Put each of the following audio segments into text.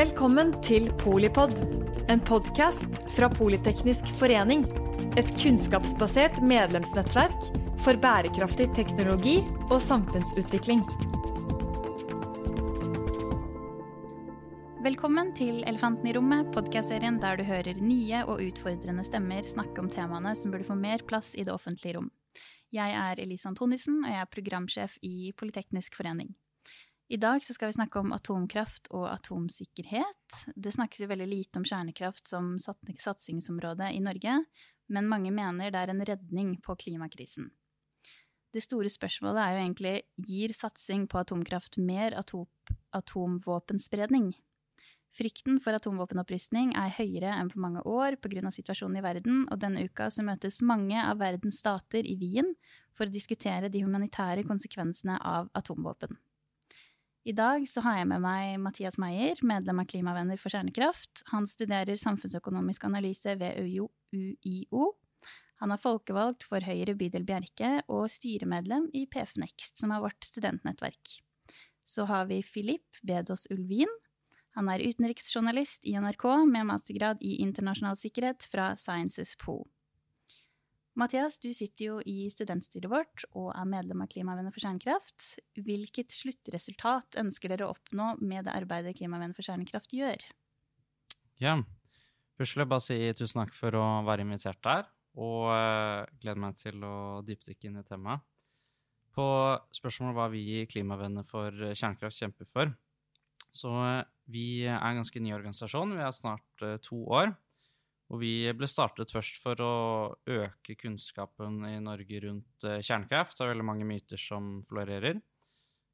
Velkommen til Polipod, en podkast fra Politeknisk forening. Et kunnskapsbasert medlemsnettverk for bærekraftig teknologi og samfunnsutvikling. Velkommen til Elefanten i rommet, podkastserien der du hører nye og utfordrende stemmer snakke om temaene som burde få mer plass i det offentlige rom. Jeg er Elise Antonissen, og jeg er programsjef i Politeknisk forening. I dag skal vi snakke om atomkraft og atomsikkerhet. Det snakkes jo veldig lite om kjernekraft som satsingsområde i Norge, men mange mener det er en redning på klimakrisen. Det store spørsmålet er jo egentlig gir satsing på atomkraft mer atop, atomvåpenspredning? Frykten for atomvåpenopprustning er høyere enn på mange år pga. situasjonen i verden, og denne uka så møtes mange av verdens stater i Wien for å diskutere de humanitære konsekvensene av atomvåpen. I dag så har jeg med meg Mathias Meyer, medlem av Klimavenner for kjernekraft. Han studerer samfunnsøkonomisk analyse ved UiO. Han er folkevalgt for Høyre bydel Bjerke og styremedlem i PF Next, som er vårt studentnettverk. Så har vi Filip Bedos-Ulvin. Han er utenriksjournalist i NRK med mastergrad i internasjonal sikkerhet fra Sciences Po. Mathias, du sitter jo i studentstyret vårt og er medlem av Klimavenner for kjernekraft. Hvilket sluttresultat ønsker dere å oppnå med det arbeidet Klimavenner for kjernekraft gjør? Ja, først vil jeg bare si tusen takk for å være invitert der, og uh, gleder meg til å dypdykke inn i temaet. På spørsmålet hva vi i Klimavenner for kjernekraft kjemper for, så uh, vi er en ganske ny organisasjon. Vi er snart uh, to år. Og vi ble startet først for å øke kunnskapen i Norge rundt uh, kjernekraft. Det er veldig mange myter som florerer.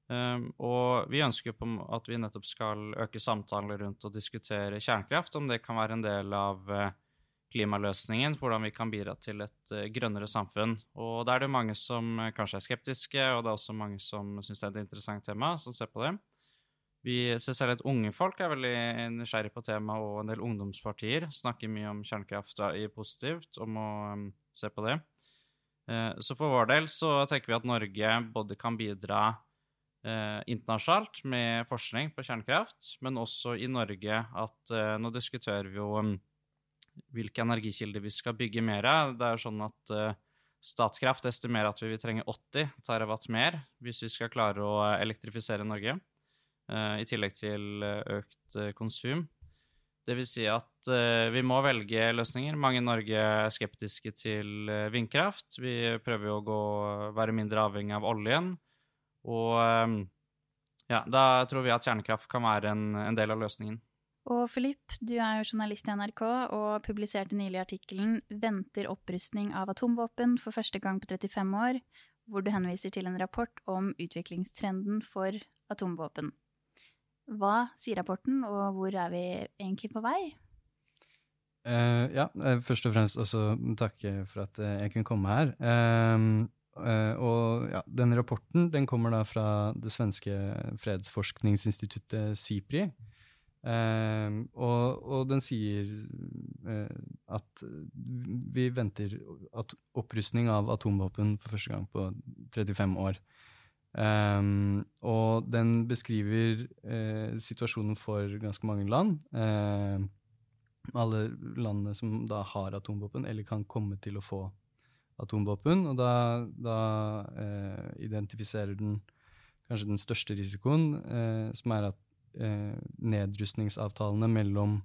Um, og vi ønsker på at vi nettopp skal øke samtaler rundt å diskutere kjernekraft, om det kan være en del av uh, klimaløsningen, hvordan vi kan bidra til et uh, grønnere samfunn. Og da er det mange som kanskje er skeptiske, og det er også mange som syns det er et interessant tema, som ser på det. Vi ser selv at unge folk er veldig nysgjerrige på temaet, og en del ungdomspartier snakker mye om kjernekraft i positivt, om å um, se på det. Uh, så for vår del så tenker vi at Norge både kan bidra uh, internasjonalt med forskning på kjernekraft, men også i Norge at uh, nå diskuterer vi jo um, hvilke energikilder vi skal bygge mer av. Det er sånn at Statkraft estimerer at vi vil trenge 80 terawatt mer hvis vi skal klare å elektrifisere Norge. Eh, i tillegg til eh, økt eh, konsum. Det vil si at vi må velge løsninger. Mange i Norge er skeptiske til vindkraft. Vi prøver jo å gå, være mindre avhengig av oljen. Og ja, da tror vi at kjernekraft kan være en, en del av løsningen. Og Filip, du er jo journalist i NRK og publiserte nylig artikkelen 'Venter opprustning av atomvåpen for første gang på 35 år', hvor du henviser til en rapport om utviklingstrenden for atomvåpen. Hva sier rapporten, og hvor er vi egentlig på vei? Uh, ja, eh, først og fremst også takke for at eh, jeg kunne komme her. Uh, uh, og ja, denne rapporten den kommer da fra det svenske fredsforskningsinstituttet SIPRI. Og, og, den sier at vi venter at opprustning av atomvåpen for første gang på 35 år. Um, og den beskriver uh, situasjonen for ganske mange land. Uh, alle landene som da har atomvåpen, eller kan komme til å få atomvåpen. Og da, da uh, identifiserer den kanskje den største risikoen, eh, som er at nedrustningsavtalene mellom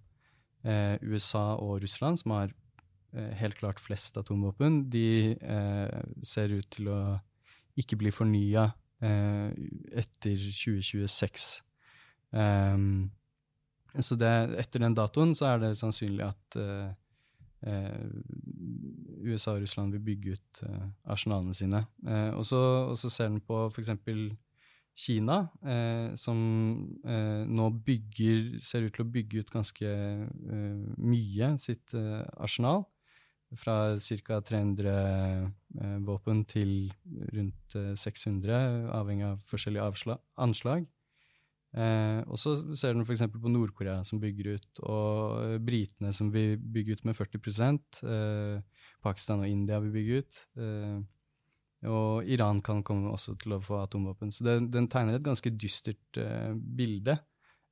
USA og Russland, som har helt klart flest atomvåpen, de ser ut til å ikke bli fornya Eh, etter 2026. Um, ehm, så det, etter den datoen så er det sannsynlig at uh, uh, USA og Russland vil bygge ut uh, arsenalene sine. og så ser den på f.eks. Kina, som nå bygger, ser ut til å bygge ut ganske mye sitt arsenal fra ca. 300 eh, våpen til rundt 600, eh, avhengig av forskjellige avslag, anslag. Eh, og så ser den f.eks. på Nord-Korea som bygger ut, og britene som vil bygge ut med 40 eh, Pakistan og India vil bygge ut. Eh, og Iran kan komme også til å få atomvåpen. Så det, den tegner et ganske dystert bilde.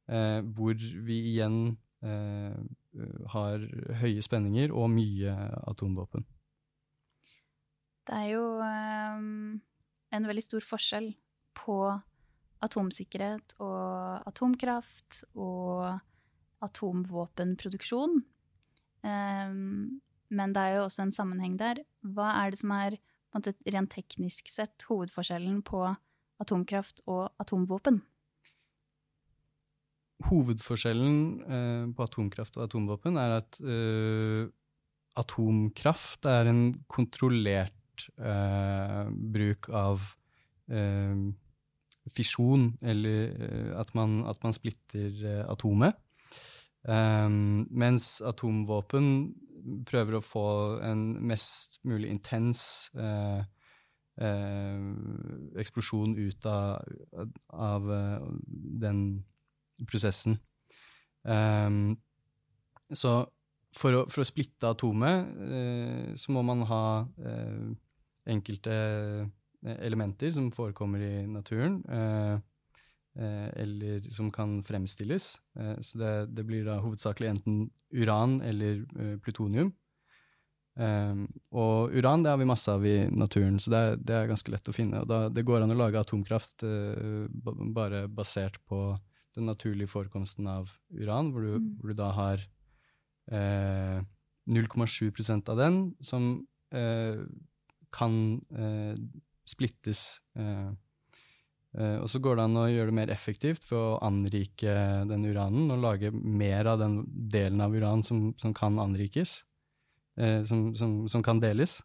eh, hvor vi igjen har høye spenninger og mye atomvåpen. Det er jo um, en veldig stor forskjell på atomsikkerhet og atomkraft og atomvåpenproduksjon. Men det er jo også en sammenheng der. Hva er det som er rent teknisk sett hovedforskjellen på atomkraft og atomvåpen? Hovedforskjellen eh, på atomkraft og atomvåpen er at eh, atomkraft er en kontrollert eh, bruk av fisjon, eller at man, at, man, splitter atomet. mens atomvåpen prøver å få en mest mulig intens eksplosjon ut av, av den prosessen. Um, så for å, for å, splitte atomet, uh, så må man ha uh, enkelte elementer som forekommer i naturen, uh, eller som kan fremstilles. så det, det, blir da hovedsakelig enten uran eller plutonium. Um, og uran det har vi masse av i naturen, så det, det er ganske lett å finne. Da, det går an å lage atomkraft bare basert på den naturlige forekomsten av uran, hvor du, mm. hvor du da har eh, 0,7% av den som eh, kan eh, splittes. Eh, eh, og så går det an å gjøre det mer effektivt for å anrike den uranen og lage mer av den delen av uran som, som kan anrikes, eh, som, som, som, kan deles.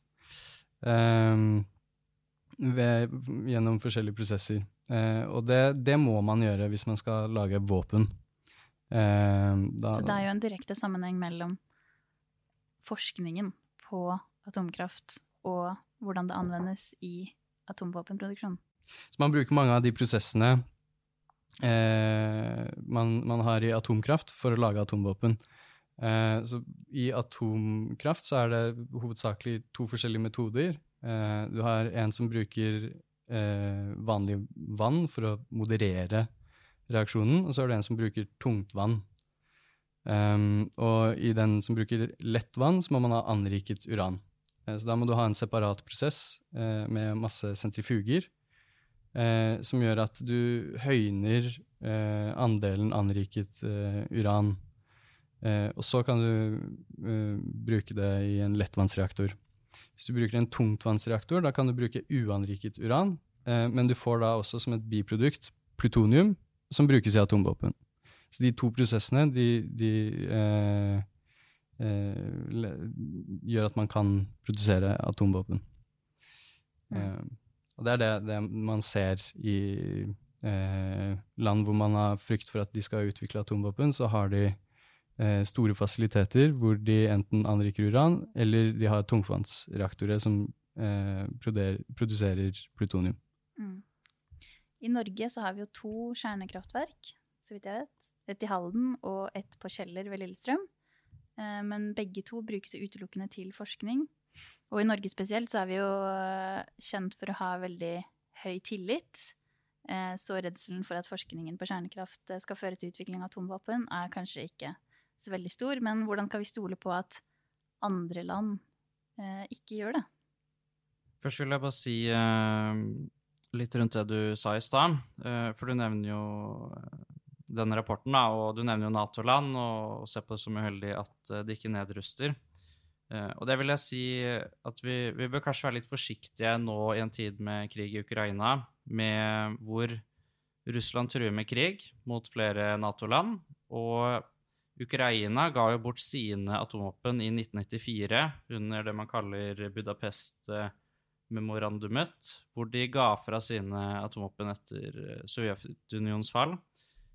Ved, gjennom forskjellige prosesser. Eh, og det, det, må man gjøre hvis man skal lage våpen. Eh, da, Så det er jo en direkte sammenheng mellom forskningen på atomkraft og hvordan det anvendes i atomvåpenproduksjon? Så man bruker mange av de prosessene eh, man, man, har i atomkraft for å lage atomvåpen. Eh, så I atomkraft så er det hovedsakelig to forskjellige metoder. Eh, du har en som bruker vanlig vann for å moderere reaksjonen, og så er det en som bruker tungtvann. Um, og i den som bruker lett vann, så må man ha anriket uran. Eh, så da må du ha en separat prosess eh, med masse sentrifuger, eh, som gjør at du høyner eh, andelen anriket eh, uran. og så kan du bruke det i en lettvannsreaktor. Hvis du bruker en tungtvannsreaktor, da kan du bruke uanriket uran, eh, men du får da også som et biprodukt plutonium, som brukes i atomvåpen. Så de to prosessene de, de eh, eh, gjør at man kan produsere atomvåpen. Mm. Eh, og det er det, det man ser i eh, land hvor man har frykt for at de skal utvikle atomvåpen, så har de store fasiliteter hvor de enten anriker uran, eller de har tungvannsreaktorer som eh, produserer plutonium. Mm. I Norge så har vi jo to kjernekraftverk, så vidt jeg vet. Et i Halden og et på Kjeller ved Lillestrøm. Eh, men begge to brukes utelukkende til forskning. Og i Norge spesielt så er vi jo eh, kjent for å ha veldig høy tillit. Eh, så redselen for at forskningen på kjernekraft skal føre til utvikling av atomvåpen, er kanskje ikke så veldig stor, men hvordan kan vi stole på at andre land eh, ikke gjør det? Først vil jeg bare si eh, litt rundt det du sa i stad. Eh, for du nevner jo eh, denne rapporten, da, og du nevner jo Nato-land, og, ser på det som uheldig at uh, de ikke nedruster. Uh, og det vil jeg si at vi, vi, bør kanskje være litt forsiktige nå i en tid med krig i Ukraina, med hvor Russland truer med krig mot flere Nato-land, og Ukraina ga jo bort sine atomvåpen i 1994 under det man kaller Budapest-memorandumet, hvor de ga fra sine atomvåpen etter eh, Sovjetunionens fall,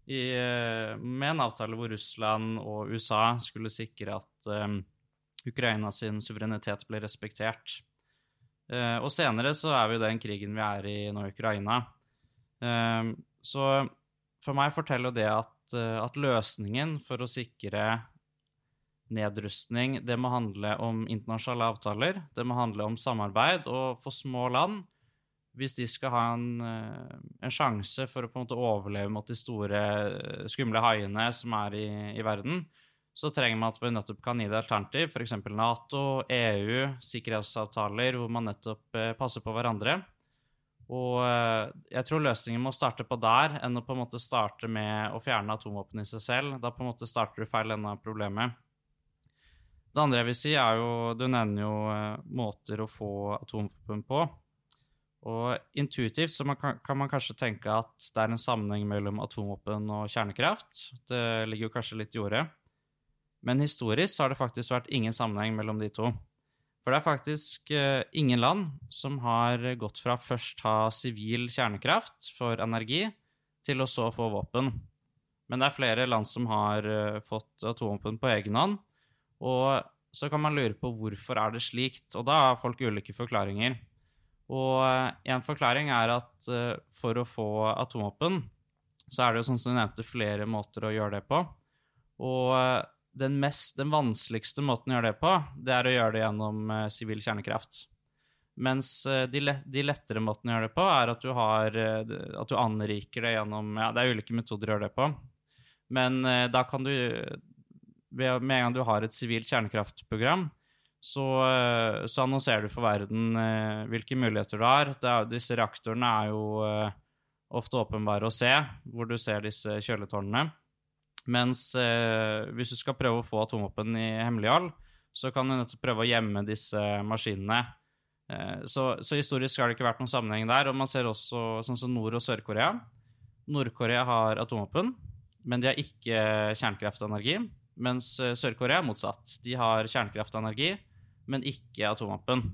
i, eh, med en avtale hvor Russland og USA skulle sikre at um, Ukraina sin suverenitet ble respektert. Uh, og senere så er vi jo den krigen vi er i nå, Ukraina. Uh, så for meg forteller det at at løsningen for å sikre nedrustning, det må handle om internasjonale avtaler. Det må handle om samarbeid. Og for små land hvis de skal ha en, en, sjanse for å på en måte overleve mot de store, skumle haiene som er i, i verden, så trenger man at vi nettopp kan gi det alternativ, f.eks. Nato, EU, sikkerhetsavtaler hvor man nettopp eh, passer på hverandre. Og eh, jeg tror løsningen må starte på der, enn å på en måte starte med å fjerne atomvåpen i seg selv. Da på en måte starter du feil ende av problemet. Det andre jeg vil si, er jo Du nevner jo eh, måter å få atomvåpen på. Og intuitivt så man kan, kan, man kanskje tenke at det er en sammenheng mellom atomvåpen og kjernekraft. Det ligger jo kanskje litt i jordet. Men historisk har det faktisk vært ingen sammenheng mellom de to. For det er faktisk uh, ingen land som har gått fra først ha sivil kjernekraft for energi, til å så få våpen. Men det er flere land som har uh, fått atomvåpen på egen hånd. Og så kan man lure på hvorfor er det slikt, og da har folk ulike forklaringer. Og uh, en forklaring er at for å få atomvåpen, så er det jo sånn som du nevnte, flere måter å gjøre det på. Og den, mest, den vanskeligste måten å gjøre det på, det er å gjøre det gjennom uh, sivil kjernekraft. Mens uh, de, le, de, lettere måtene å gjøre det på, er at du, har, uh, at du anriker det gjennom Ja, det er ulike metoder å gjøre det på. Men da kan du Med en gang du har et sivilt kjernekraftprogram, så, så, annonserer du for verden hvilke muligheter du har. Er, disse reaktorene er jo ofte åpenbare å se, hvor du ser disse kjøletårnene. Mens eh, hvis du skal prøve å få atomvåpen i hemmelighold, så kan du nettopp prøve å gjemme disse maskinene. Eh, så, så, historisk har det ikke vært noen sammenheng der. Og man ser også sånn som Nord- og Sør-Korea. Nord-Korea har atomvåpen, men de har ikke kjernekraftenergi. Mens eh, Sør-Korea er motsatt. De har kjernekraftenergi, men ikke atomvåpen.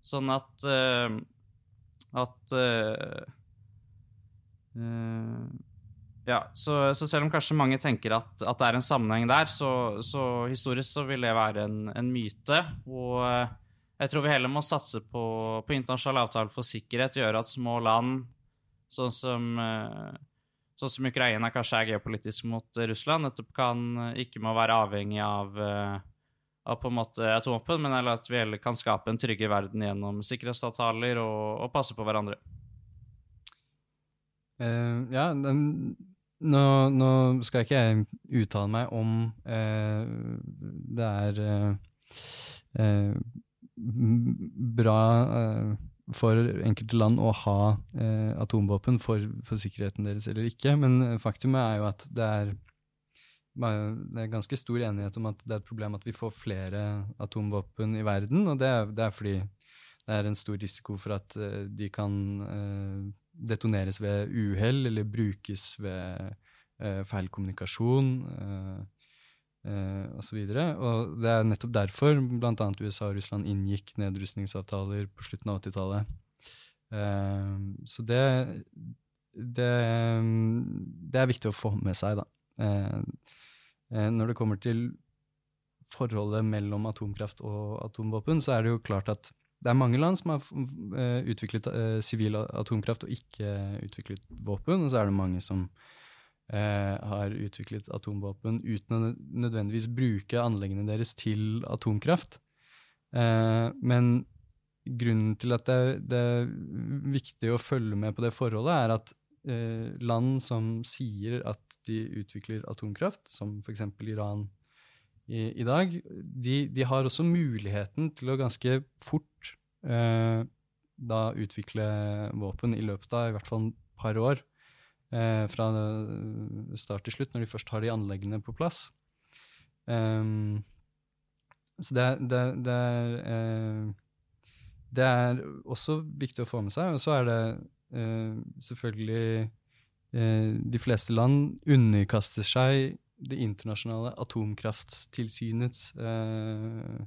Sånn at uh, at uh, uh, ja, så, så, selv om kanskje mange tenker at, at, det er en sammenheng der, så, så historisk så vil det være en, en, myte. Og eh, jeg tror vi heller må satse på, på internasjonal avtaler for sikkerhet, gjøre at små land, sånn som, eh, sånn som Ukraina kanskje er geopolitisk mot Russland, nettopp kan, ikke må være avhengig av, eh, av på en måte atomvåpen, men at vi heller kan skape en tryggere verden gjennom sikkerhetsavtaler og, og passe på hverandre. Uh, ja, den, nå, nå, skal ikke jeg uttale meg om eh, det er eh, eh bra eh, for enkelte land å ha eh, atomvåpen for, for, sikkerheten deres eller ikke, men faktumet er jo at det er, det er ganske stor enighet om at det er et problem at vi får flere atomvåpen i verden, og det er, det er fordi det er en stor risiko for at uh, de kan detoneres ved uhell eller brukes ved eh, feil kommunikasjon eh, eh, osv. Og, og det er nettopp derfor bl.a. USA og Russland inngikk nedrustningsavtaler på slutten av 80-tallet. Eh, så det, det, det, er viktig å få med seg, da. når det kommer til forholdet mellom atomkraft og atomvåpen, så er det jo klart at det er mange land som har uh, utviklet uh, sivil atomkraft og ikke utviklet våpen, og så er det mange som uh, har utviklet atomvåpen uten å nødvendigvis bruke anleggene deres til atomkraft. men grunnen til at det, er viktig å følge med på det forholdet, er at land som sier at de utvikler atomkraft, som f.eks. Iran i, i dag, de, de, har også muligheten til å ganske fort eh, da utvikle våpen i løpet av i hvert fall et par år. Eh, fra start til slutt, når de først har de anleggene på plass. Um, så det, det, det, er, eh, det, er også viktig å få med seg. Og så er det eh, selvfølgelig eh, De fleste land underkaster seg det internasjonale atomkrafttilsynets eh,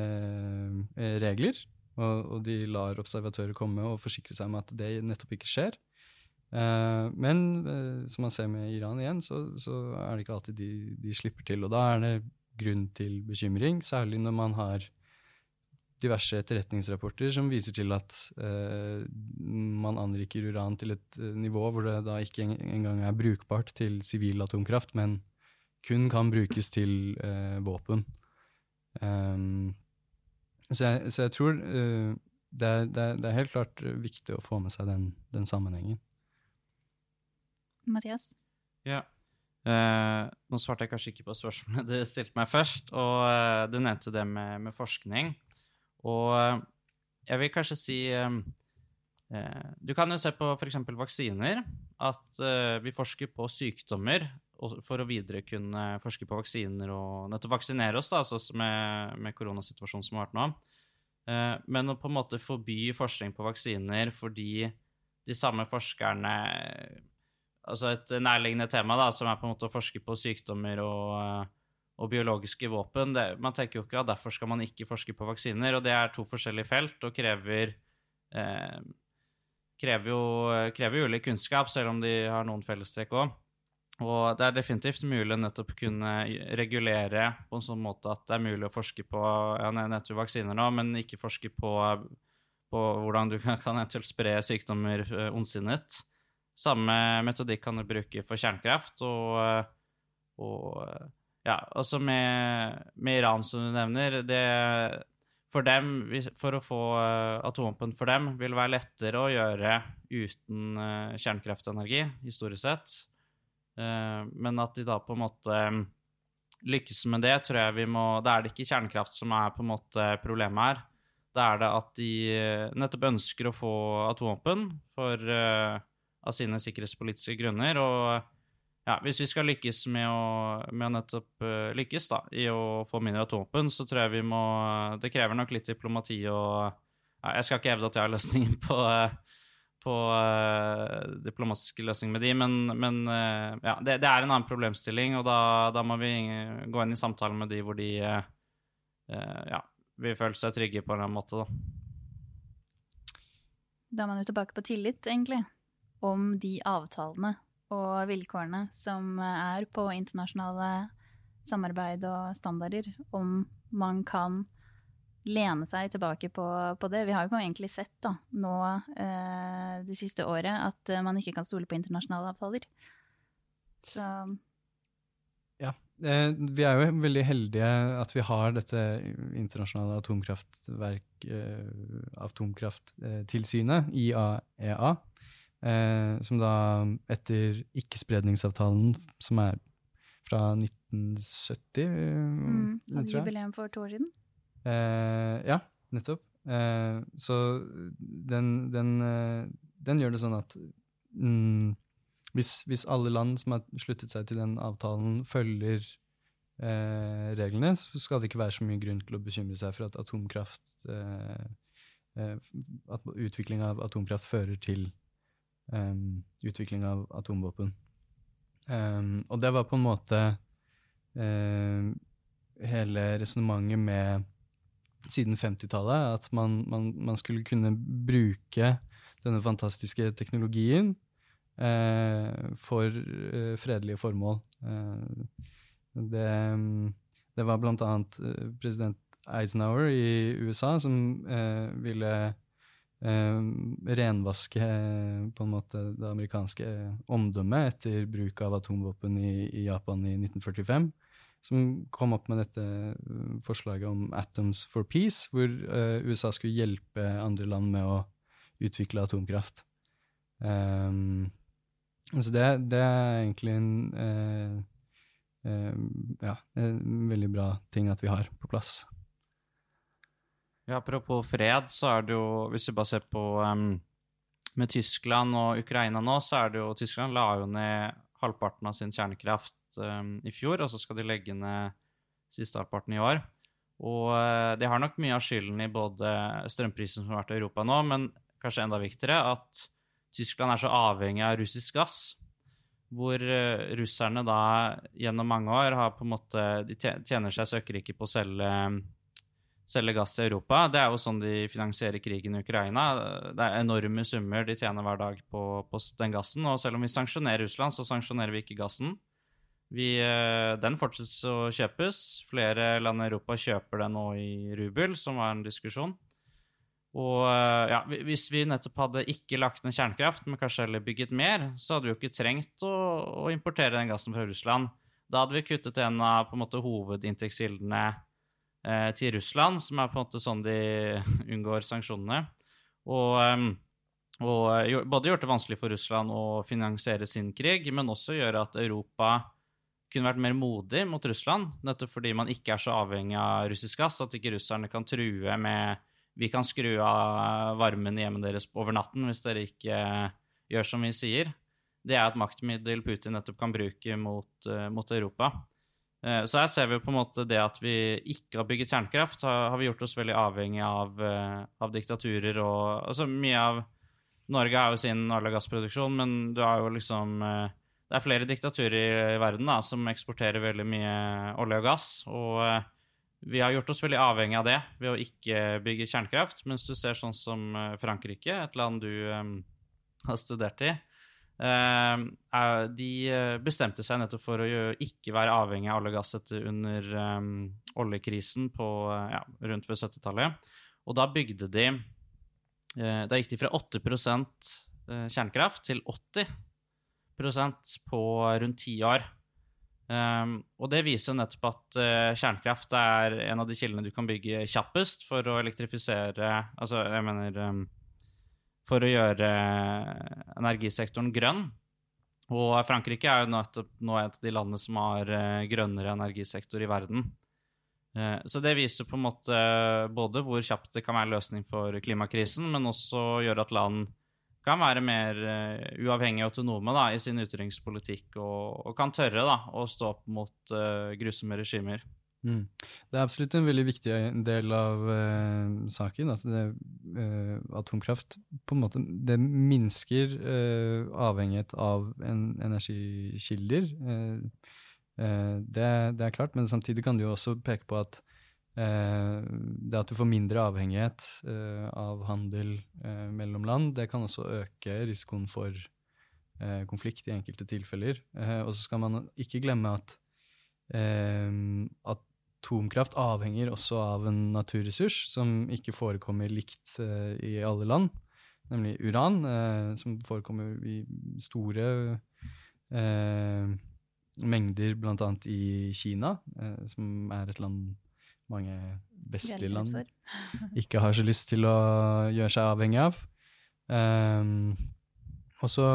eh, regler. Og, og, de lar observatører komme og forsikre seg om at det nettopp ikke skjer. Eh, men eh, som man ser med Iran igjen, så, så er det ikke alltid de, de, slipper til. Og da er det grunn til bekymring, særlig når man har diverse etterretningsrapporter som viser til at eh, man anriker uran til et uh, nivå hvor det da ikke engang er brukbart til sivil atomkraft, men kun kan brukes til eh, våpen. Um, så, jeg, så, jeg, tror uh, det, er, det, er, det, er, helt klart viktig å få med seg den, den sammenhengen. Mathias? Ja. Uh, nå svarte jeg kanskje ikke på spørsmålet du stilte meg først. Og uh, du nevnte det med, med forskning. Og uh, jeg vil kanskje si Du kan jo se på f.eks. vaksiner. At vi forsker på sykdommer for å videre kunne forske på vaksiner og nettopp vaksinere oss, da, altså med, med koronasituasjonen som har vært nå. men å på en måte forby forskning på vaksiner fordi de samme forskerne altså et nærliggende tema, da, som er på en måte å forske på sykdommer og, eh, og biologiske våpen. Det, man tenker jo ikke at derfor skal man ikke forske på vaksiner, og det er to forskjellige felt og krever eh, krever jo krever ulik kunnskap, selv om de har noen fellestrekk òg. Og det er definitivt mulig å nettopp kunne regulere på en sånn måte at det er mulig å forske på ja, nettopp vaksiner nå, men ikke forske på, på hvordan du kan, spre sykdommer uh, ondsinnet. Samme metodikk kan du bruke for kjernekraft. Og, og ja, også med, med, Iran, som du nevner det, For dem, for å få eh, atomvåpen for dem, vil det være lettere å gjøre uten uh, kjernekraftenergi, historisk sett. Uh, men at de da på en måte lykkes med det, tror jeg vi må Da er det ikke kjernekraft som er på en måte problemet her. Da er det at de nettopp ønsker å få atomvåpen for av sine sikkerhetspolitiske grunner. Og ja, hvis vi skal lykkes med å, med å nettopp uh, lykkes da, i å få mindre atomvåpen, så tror jeg vi må Det krever nok litt diplomati og ja, Jeg skal ikke hevde at jeg har løsningen på, uh, på uh, diplomatiske løsninger med de, men, men ja, det, det, er en annen problemstilling, og da, da, må vi gå inn i samtalen med de hvor de ja, vil føle seg trygge på en eller annen måte, da. Da er man jo tilbake på tillit, egentlig om de avtalene og vilkårene som er på internasjonale samarbeid og standarder, om man kan lene seg tilbake på, på det. Vi har jo egentlig sett da, nå eh, det siste året at man ikke kan stole på internasjonale avtaler. Så Ja. Eh, vi er jo veldig heldige at vi har dette internasjonale atomkraftverk, eh, atomkrafttilsynet, IAEA, Eh, som da, etter ikkespredningsavtalen, som er fra 1970 mm, jeg jubileum for to år siden? Eh, ja, nettopp. Eh, så den, den, eh, den, gjør det sånn at mm, hvis, hvis, alle land som har sluttet seg til den avtalen, følger eh, reglene, så skal det ikke være så mye grunn til å bekymre seg for at atomkraft eh, At utvikling av atomkraft fører til um, utvikling av atomvåpen. Um, og det var på en måte um, hele resonnementet med siden 50-tallet, at man, man, man, skulle kunne bruke denne fantastiske teknologien uh, for uh, fredelige formål. Uh, det, det, var blant annet president Eisenhower i USA som ville renvaske eh, på en måte det amerikanske omdømmet etter bruk av atomvåpen i, i, Japan i 1945, som kom opp med dette eh, forslaget om Atoms for Peace, hvor uh, USA skulle hjelpe andre land med å utvikle atomkraft. Um, så det, det, er egentlig en uh, uh, ja, en veldig bra ting at vi har på plass. Ja, Apropos fred, så er det jo Hvis vi bare ser på um, med Tyskland og Ukraina nå, så er det jo Tyskland la jo ned halvparten av sin kjernekraft um, i fjor, og så skal de legge ned siste halvparten i år. Og uh, de har nok mye av skylden i både strømprisen som har vært i Europa nå, men kanskje enda viktigere at Tyskland er så avhengig av russisk gass. Hvor uh, russerne da gjennom mange år har på en måte De tjener seg søkkrike på å selge selge gass til Europa. Det er jo sånn de finansierer krigen i Ukraina. Det er enorme summer de tjener hver dag på, på den gassen. Og selv om vi sanksjonerer Russland, så sanksjonerer vi ikke gassen. Vi, eh, den fortsetter å kjøpes. Flere land i Europa kjøper den nå i rubel, som var en diskusjon. Og eh, ja, Hvis vi nettopp hadde ikke lagt ned kjernekraft, men kanskje heller bygget mer, så hadde vi jo ikke trengt å, å importere den gassen fra Russland. Da hadde vi kuttet en av på en måte, hovedinntektskildene eh, til Russland, som er på en måte sånn de unngår sanksjonene. Og, og både gjort det vanskelig for Russland å finansiere sin krig, men også gjøre at Europa kunne vært mer modig mot Russland, nettopp fordi man ikke er så avhengig av russisk gass, at ikke russerne kan true med vi kan skru av varmen i hjemmet deres over natten hvis dere ikke gjør som vi sier. Det er et maktmiddel Putin nettopp kan bruke mot, uh, mot Europa. Uh, så her ser vi på en måte det at vi ikke har bygget kjernekraft, har, gjort oss veldig avhengig av, uh, av diktaturer og altså mye av Norge har jo sin olje- og gassproduksjon, men du har jo liksom Det er flere diktaturer i verden da, som eksporterer veldig mye olje og gass. og vi har gjort oss veldig avhengig av det ved å ikke bygge kjernekraft. Mens du ser sånn som eh, Frankrike, et land du um, har studert i, de bestemte seg nettopp for å ikke være avhengig av olje og gass under um, oljekrisen på, ja, rundt ved 70-tallet. Og da bygde de uh, Da gikk de fra 8% kjernekraft til 80% på rundt ti år. Um, og det viser nettopp at uh, kjernekraft er en av de kildene du kan bygge kjappest for å elektrifisere Altså, jeg mener um, For å gjøre energisektoren grønn. Og Frankrike er jo nå et av de landene som har uh, grønnere energisektor i verden. Uh, så det viser på en måte både hvor kjapt det kan være løsning for klimakrisen, men også gjøre at land kan være mer uavhengige og autonome da, i sin utenrikspolitikk og, og, kan tørre da, å stå opp mot grusomme regimer. Mm. Det er absolutt en veldig viktig del av uh, saken. At det, atomkraft på en måte det minsker avhengighet av en energikilder. Det, det, er klart, men samtidig kan du jo også peke på at Eh, det at du får mindre avhengighet eh, av handel eh, mellom land, det kan også øke risikoen for konflikt i enkelte tilfeller. og så skal man ikke glemme at at atomkraft avhenger også av en naturressurs som ikke forekommer likt i alle land, nemlig uran, som forekommer i store mengder bl.a. i Kina, som er et land mange vestlige land ikke har så lyst til å gjøre seg avhengig av. Um, og så,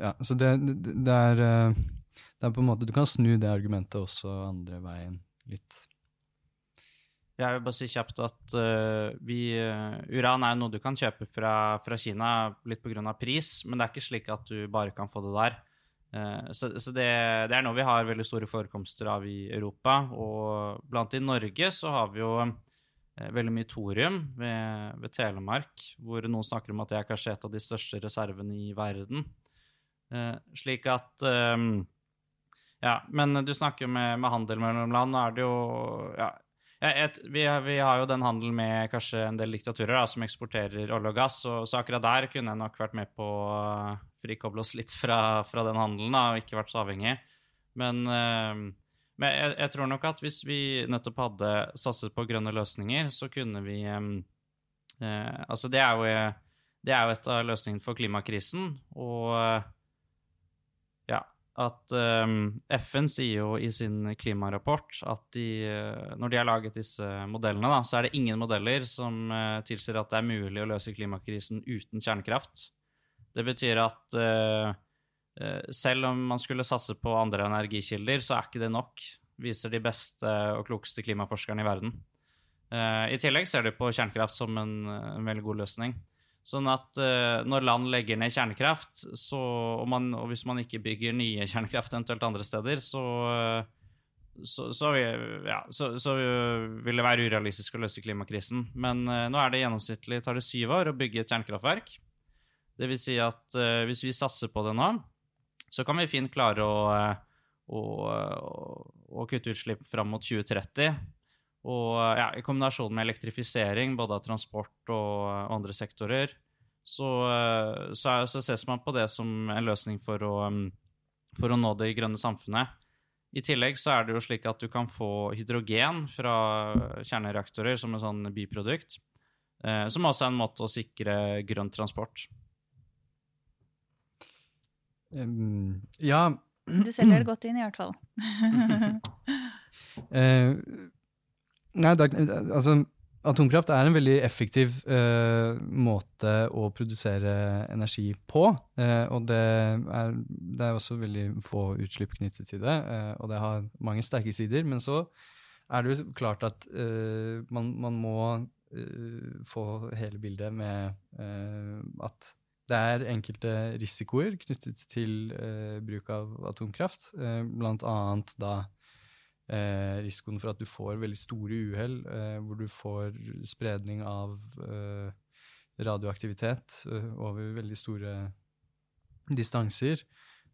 ja, så det, det, det, er, det, er, på en måte Du kan snu det argumentet også andre veien litt. Jeg vil bare si kjapt at uh, vi, uh, uran er noe du kan kjøpe fra, fra Kina litt pga. pris, men det er ikke slik at du bare kan få det der. Uh, så, så det, det, er noe vi har veldig store forekomster av i Europa. Og blant i Norge så har vi jo veldig mye thorium ved, ved, Telemark, hvor noen snakker om at det er kanskje et av de største reservene i verden. Slik at Ja, men du snakker med, med handel mellom land. Nå er det jo ja, et, vi, vi, har jo den handelen med kanskje en del diktaturer da, som eksporterer olje og gass, og, så akkurat der kunne jeg nok vært med på å frikoble oss litt fra, fra den handelen da, og ikke vært så avhengig. Men, øh, men jeg, jeg, tror nok at hvis vi nettopp hadde satset på grønne løsninger, så kunne vi øh, Altså, det er, jo, det er jo et av løsningene for klimakrisen, og at um, FN sier jo i sin klimarapport at de, eh, når de har laget disse modellene, da, så er det ingen modeller som uh, tilsier at det er mulig å løse klimakrisen uten kjernekraft. Det betyr at uh, selv om man skulle satse på andre energikilder, så er ikke det nok, viser de beste og klokeste klimaforskerne i verden. I tillegg ser de på kjernekraft som en, en veldig god løsning. Sånn at uh, når land legger ned kjernekraft, så, og, man, og, hvis man ikke bygger nye kjernekraft eventuelt andre steder, så, så, så, ja, vil det være urealistisk å løse klimakrisen. Men uh, nå er det gjennomsnittlig tar det syv år å bygge et kjernekraftverk. Det vil si at uh, hvis vi satser på det nå, så kan vi fint klare å, å, å kutte utslipp fram mot 2030 og ja, i kombinasjon med elektrifisering både av transport og andre sektorer, så, så, er, så ses man på det som en løsning for å, for å, nå det grønne samfunnet. I tillegg så er det jo slik at du kan få hydrogen fra kjernereaktorer som en sånn biprodukt, eh, som også er en måte å sikre grønn transport. Um, ja Du selger det godt inn, i hvert fall. uh, Nei, det, altså atomkraft er en veldig effektiv uh, måte å produsere energi på. Uh, og det er, det er, også veldig få utslipp knyttet til det. Uh, og det har mange sterke sider. Men så er det jo klart at eh, man, man, må eh, få hele bildet med at det er enkelte risikoer knyttet til bruk av atomkraft. blant annet da eh, risikoen for at du får veldig store uhell, eh, hvor du får spredning av eh, radioaktivitet eh, over veldig store distanser.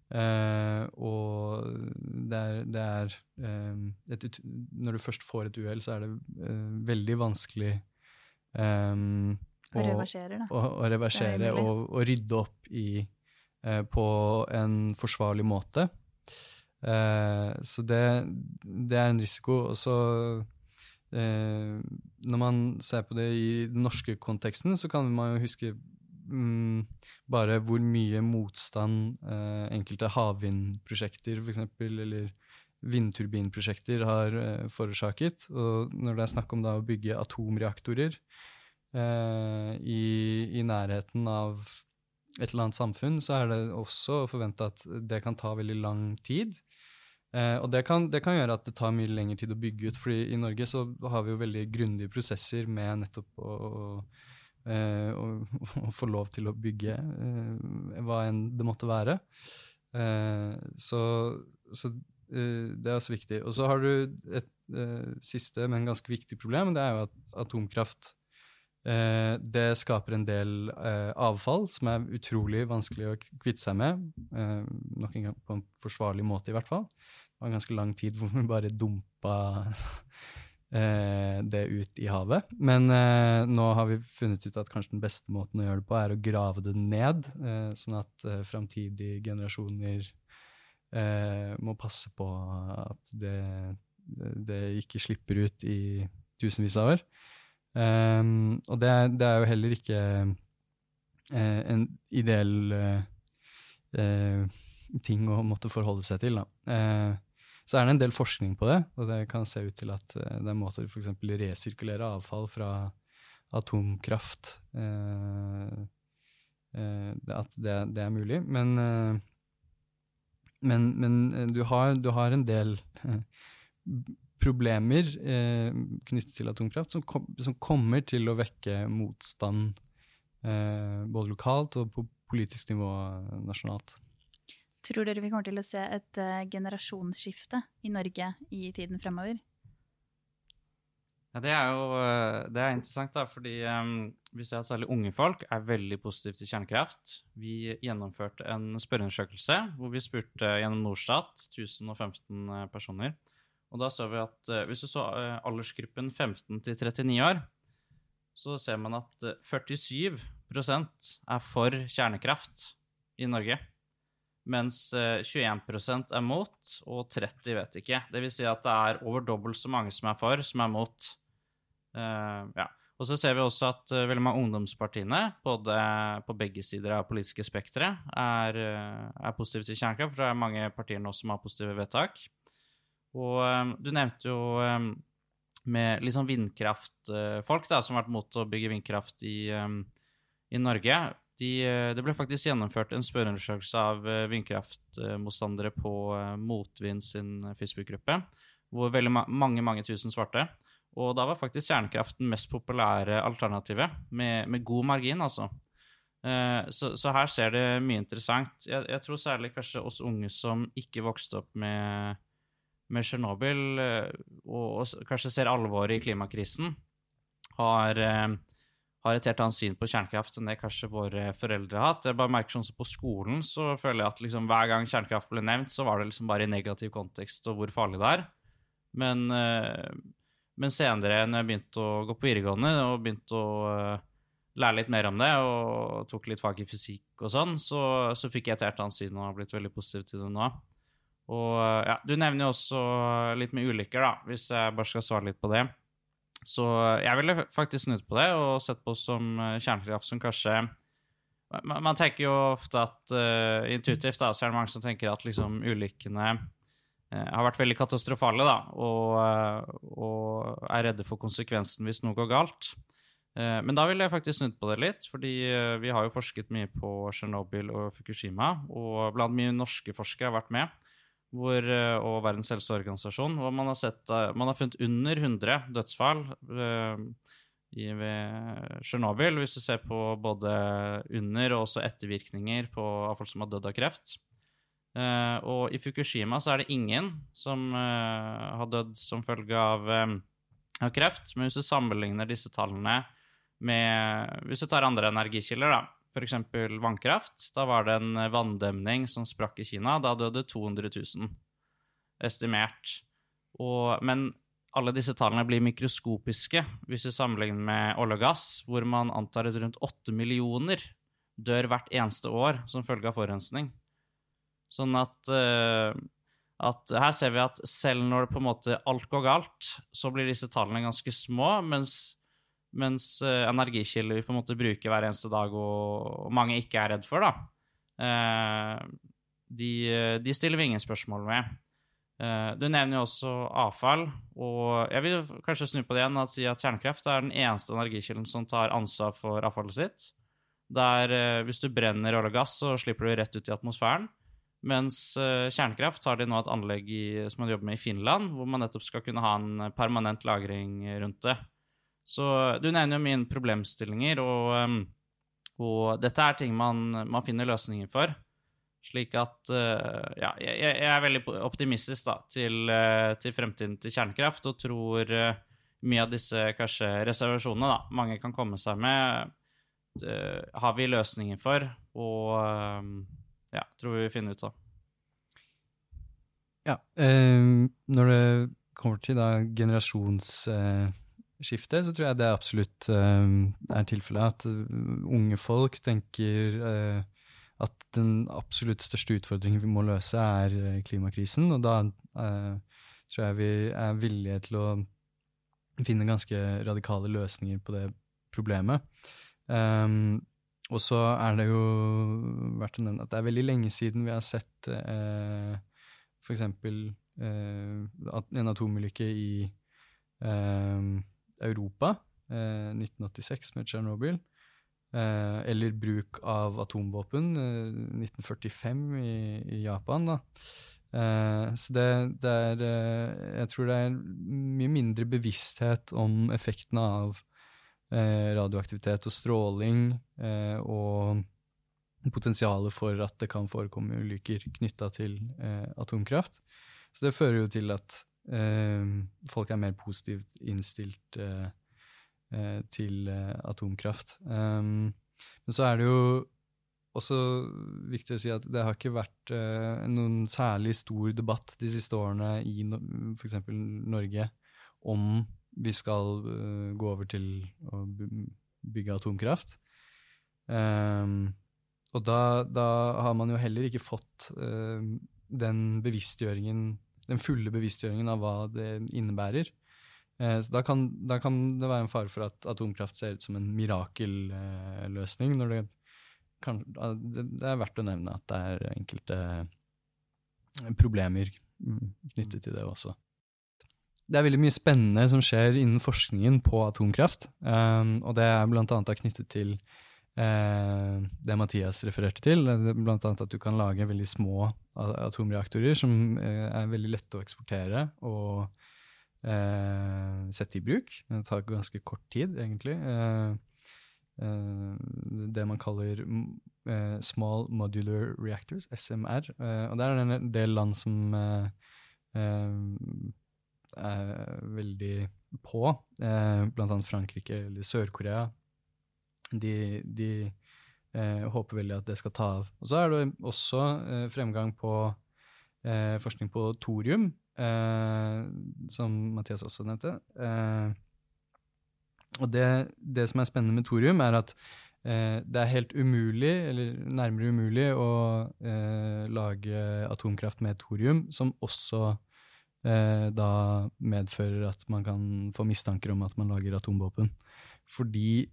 Eh, og det er, det er et, Når du først får et uhell, så er det veldig vanskelig å reversere, da. Å, å reversere og, og, rydde opp i på en forsvarlig måte. Eh, så det, det, er en risiko. Og så eh, Når man ser på det i den norske konteksten, så kan man jo huske mm, bare hvor mye motstand eh, enkelte havvindprosjekter f.eks. eller vindturbinprosjekter har eh, forårsaket. Og når det er snakk om da å bygge atomreaktorer eh, i, i, nærheten av et eller annet samfunn, så er det også å forvente at det kan ta veldig lang tid. Eh, og det kan, det kan, gjøre at det tar mye lengre tid å bygge ut, fordi i Norge så har vi jo veldig grundige prosesser med nettopp å, å, eh, å, å få lov til å bygge eh, hva enn det måtte være. Eh, så, så eh, det er også viktig. Og så har du et eh, siste, men ganske viktig problem. Det er jo at atomkraft det skaper en del avfall som er utrolig vanskelig å kvitte seg med. nok en gang på en forsvarlig måte, i hvert fall. Det var en ganske lang tid hvor vi bare dumpa eh, det ut i havet. Men eh, nå har vi funnet ut at kanskje den beste måten å gjøre det på, er å grave det ned, eh, sånn at eh, framtidige generasjoner eh, må passe på at det, det, ikke slipper ut i tusenvis av år. Um, og det, det, er jo heller ikke en ideell ting å måtte forholde seg til. Da. Så er det en del forskning på det, og det kan se ut til at eh, det er måter f.eks. resirkulere avfall fra atomkraft eh, eh, At det, det, er mulig. Men, eh, men, men du, har, du, har, en del problemer knyttet til atomkraft som, kom, som, kommer til å vekke motstand både lokalt og på politisk nivå nasjonalt. Tror dere vi kommer til å se et uh, generasjonsskifte i Norge i tiden fremover? Ja, Det er jo eh, det er interessant, da, fordi um, vi ser at særlig unge folk er veldig positive til kjernekraft. Vi gjennomførte en spørreundersøkelse hvor vi spurte gjennom Norstat 1015 personer. Og da så vi at uh, hvis du så uh, aldersgruppen 15 til 39 år, så ser man at 47% er for kjernekraft i Norge mens 21 eh, er mot, og 30 vet ikke. Det vil si at det er over dobbelt så mange som er for, som er mot. Uh, ja. Og så ser vi også at uh, veldig mange ungdomspartiene, både på begge sider av politiske spekteret, er, uh, er, positive til kjernekraft. For det er mange partier nå som har positive vedtak. Og um, du nevnte jo um, med sånn vindkraftfolk da, som har vært mot å bygge vindkraft i, um, i Norge. De, eh, det ble faktisk gjennomført en spørreundersøkelse av eh, vindkraftmotstandere på eh, Motvind sin Facebook-gruppe, hvor veldig ma mange mange tusen svarte. Og da var faktisk kjernekraft den mest populære alternativet, med, med god margin, altså. Så, så, her ser det mye interessant. Jeg, jeg, tror særlig kanskje oss unge som ikke vokste opp med, med Tsjernobyl, og, og, kanskje ser alvoret i klimakrisen, har har et helt annet syn på kjernekraft enn det kanskje våre foreldre har hatt. Jeg bare merker sånn som På skolen så føler jeg at liksom, hver gang kjernekraft ble nevnt, så var det liksom bare i negativ kontekst og hvor farlig det er. Men, uh, men senere, når jeg begynte å gå på videregående og begynte å uh, lære litt mer om det, og tok litt fag i fysikk og sånn, så, så fikk jeg et helt annet syn og har blitt veldig positiv til det nå. Og ja, Du nevner jo også litt med ulykker, da, hvis jeg bare skal svare litt på det. Så jeg ville faktisk snudd på det og sett på som eh, kjernekraft som kanskje man, man tenker jo ofte at uh, intuitivt da, så er det mange som tenker at liksom ulykkene uh, har vært veldig katastrofale, da, og, og er redde for konsekvensen hvis noe går galt. Men da ville jeg faktisk snudd på det litt, fordi vi har jo forsket mye på Tsjernobyl og Fukushima, og blant mye norske forskere har vært med, hvor, og Verdens helseorganisasjon, hvor man har, sett, man har funnet under 100 dødsfall i, ved Tsjernobyl, hvis du ser på både under- og også ettervirkninger på, av folk som har dødd av kreft. Uh, og i Fukushima så er det ingen som uh, har dødd som følge av, um, av, kreft. Men hvis du sammenligner disse tallene med Hvis du tar andre energikilder, da, f.eks. vannkraft, da var det en vanndemning som sprakk i Kina. Da døde 200 000 estimert. Og, men alle disse tallene blir mikroskopiske hvis vi sammenligner med olje og gass, hvor man antar at rundt 8 millioner dør hvert eneste år som følge av forurensning. Sånn at, uh, at, her ser vi at selv når det på en måte alt går galt, så blir disse tallene ganske små, mens, mens uh, energikilder vi på en måte bruker hver eneste dag og, og mange ikke er redd for, da, uh, de, de, stiller vi ingen spørsmål med. Uh, du nevner jo også avfall, og jeg vil kanskje snu på det igjen og si at kjernekraft er den eneste energikilden som tar ansvar for avfallet sitt. Der eh, hvis du brenner olje og gass, så slipper du rett ut i atmosfæren. Mens eh, kjernekraft har de nå et anlegg i, som man jobber med i Finland, hvor man nettopp skal kunne ha en permanent lagring rundt det. Så du nevner jo mine problemstillinger, og, og dette er ting man, man finner løsninger for. Slik at uh, Ja, jeg, jeg, er veldig optimistisk da, til, uh, til, fremtiden til kjernekraft, og tror mye av disse kanskje reservasjonene da, mange kan komme seg med, har vi løsninger for, og ja, tror vi vil finne ut av. Ja, når det kommer til da generasjonsskifte, så tror jeg det absolutt er tilfellet at unge folk tenker at den absolutt største utfordringen vi må løse, er eh, klimakrisen. Og da eh, tror jeg vi er villige til å finne ganske radikale løsninger på det problemet. Og så er det jo verdt å nevne at det er veldig lenge siden vi har sett eh, f.eks. Eh, en atomulykke i eh, Europa, eh, 1986 med Tsjernobyl. Eh, eller bruk av atomvåpen, 1945 eh, i, i Japan. da. Eh, så det, det, er Jeg tror det er mye mindre bevissthet om effektene av radioaktivitet og stråling, og potensialet for at det kan forekomme ulykker knytta til atomkraft. Så det fører jo til at folk er mer positivt innstilt uh, Eh, til eh, atomkraft. Um, men så er det jo også viktig å si at det har ikke vært noen særlig stor debatt de siste årene i no, f.eks. Norge om vi skal gå over til å bygge atomkraft. Um, og da, da, har man jo heller ikke fått den bevisstgjøringen, den fulle bevisstgjøringen av hva det innebærer. Eh, så da kan, da kan, det være en fare for at atomkraft ser ut som en mirakelløsning. når det, kan, det er verdt å nevne at det er enkelte problemer mm, knyttet til det også. Det er veldig mye spennende som skjer innen forskningen på atomkraft. Um, og det er annet knyttet til det Mathias refererte til. Blant annet at du kan lage veldig små atomreaktorer som uh, er veldig lette å eksportere. og eh, sette i bruk. Det tar ganske kort tid, egentlig. Eh, eh, det man kaller eh, Small Modular Reactors, SMR. Eh, og der er det en del land som er veldig på, blant annet Frankrike eller Sør-Korea. De, de håper veldig at det skal ta av. Og så er det også fremgang på forskning på thorium, eh, som Mathias også nevnte. Eh, og det, det, som er spennende med thorium, er at eh, det er helt umulig, eller nærmere umulig, å eh, lage atomkraft med thorium, som også eh, da medfører at man kan få mistanker om at man lager atomvåpen. Fordi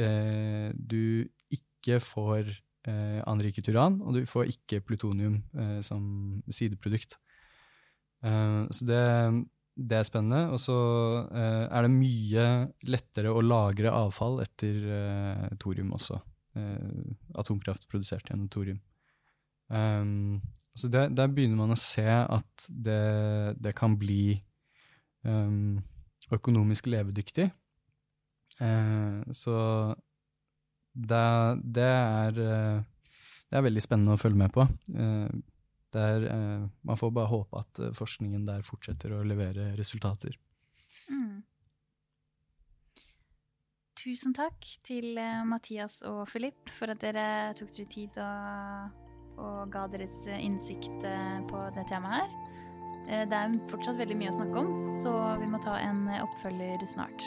eh, du ikke får eh, anriket uran, og du får ikke plutonium eh, som sideprodukt. Eh, så det, det, er spennende. Og så eh, er det mye lettere å lagre avfall etter eh, thorium også. Atomkraft produsert gjennom thorium. Um, så det, der begynner man å se at det, det kan bli økonomisk levedyktig. Uh, så det, det, er, det er veldig spennende å følge med på. Uh, der, man får bare håpe at forskningen der fortsetter å levere resultater. Mm. Tusen takk til Mathias og Filip for at dere tok dere tid og og ga deres eh, innsikt eh, på det temaet her. Eh, det er fortsatt veldig mye å snakke om, så vi må ta en oppfølger snart.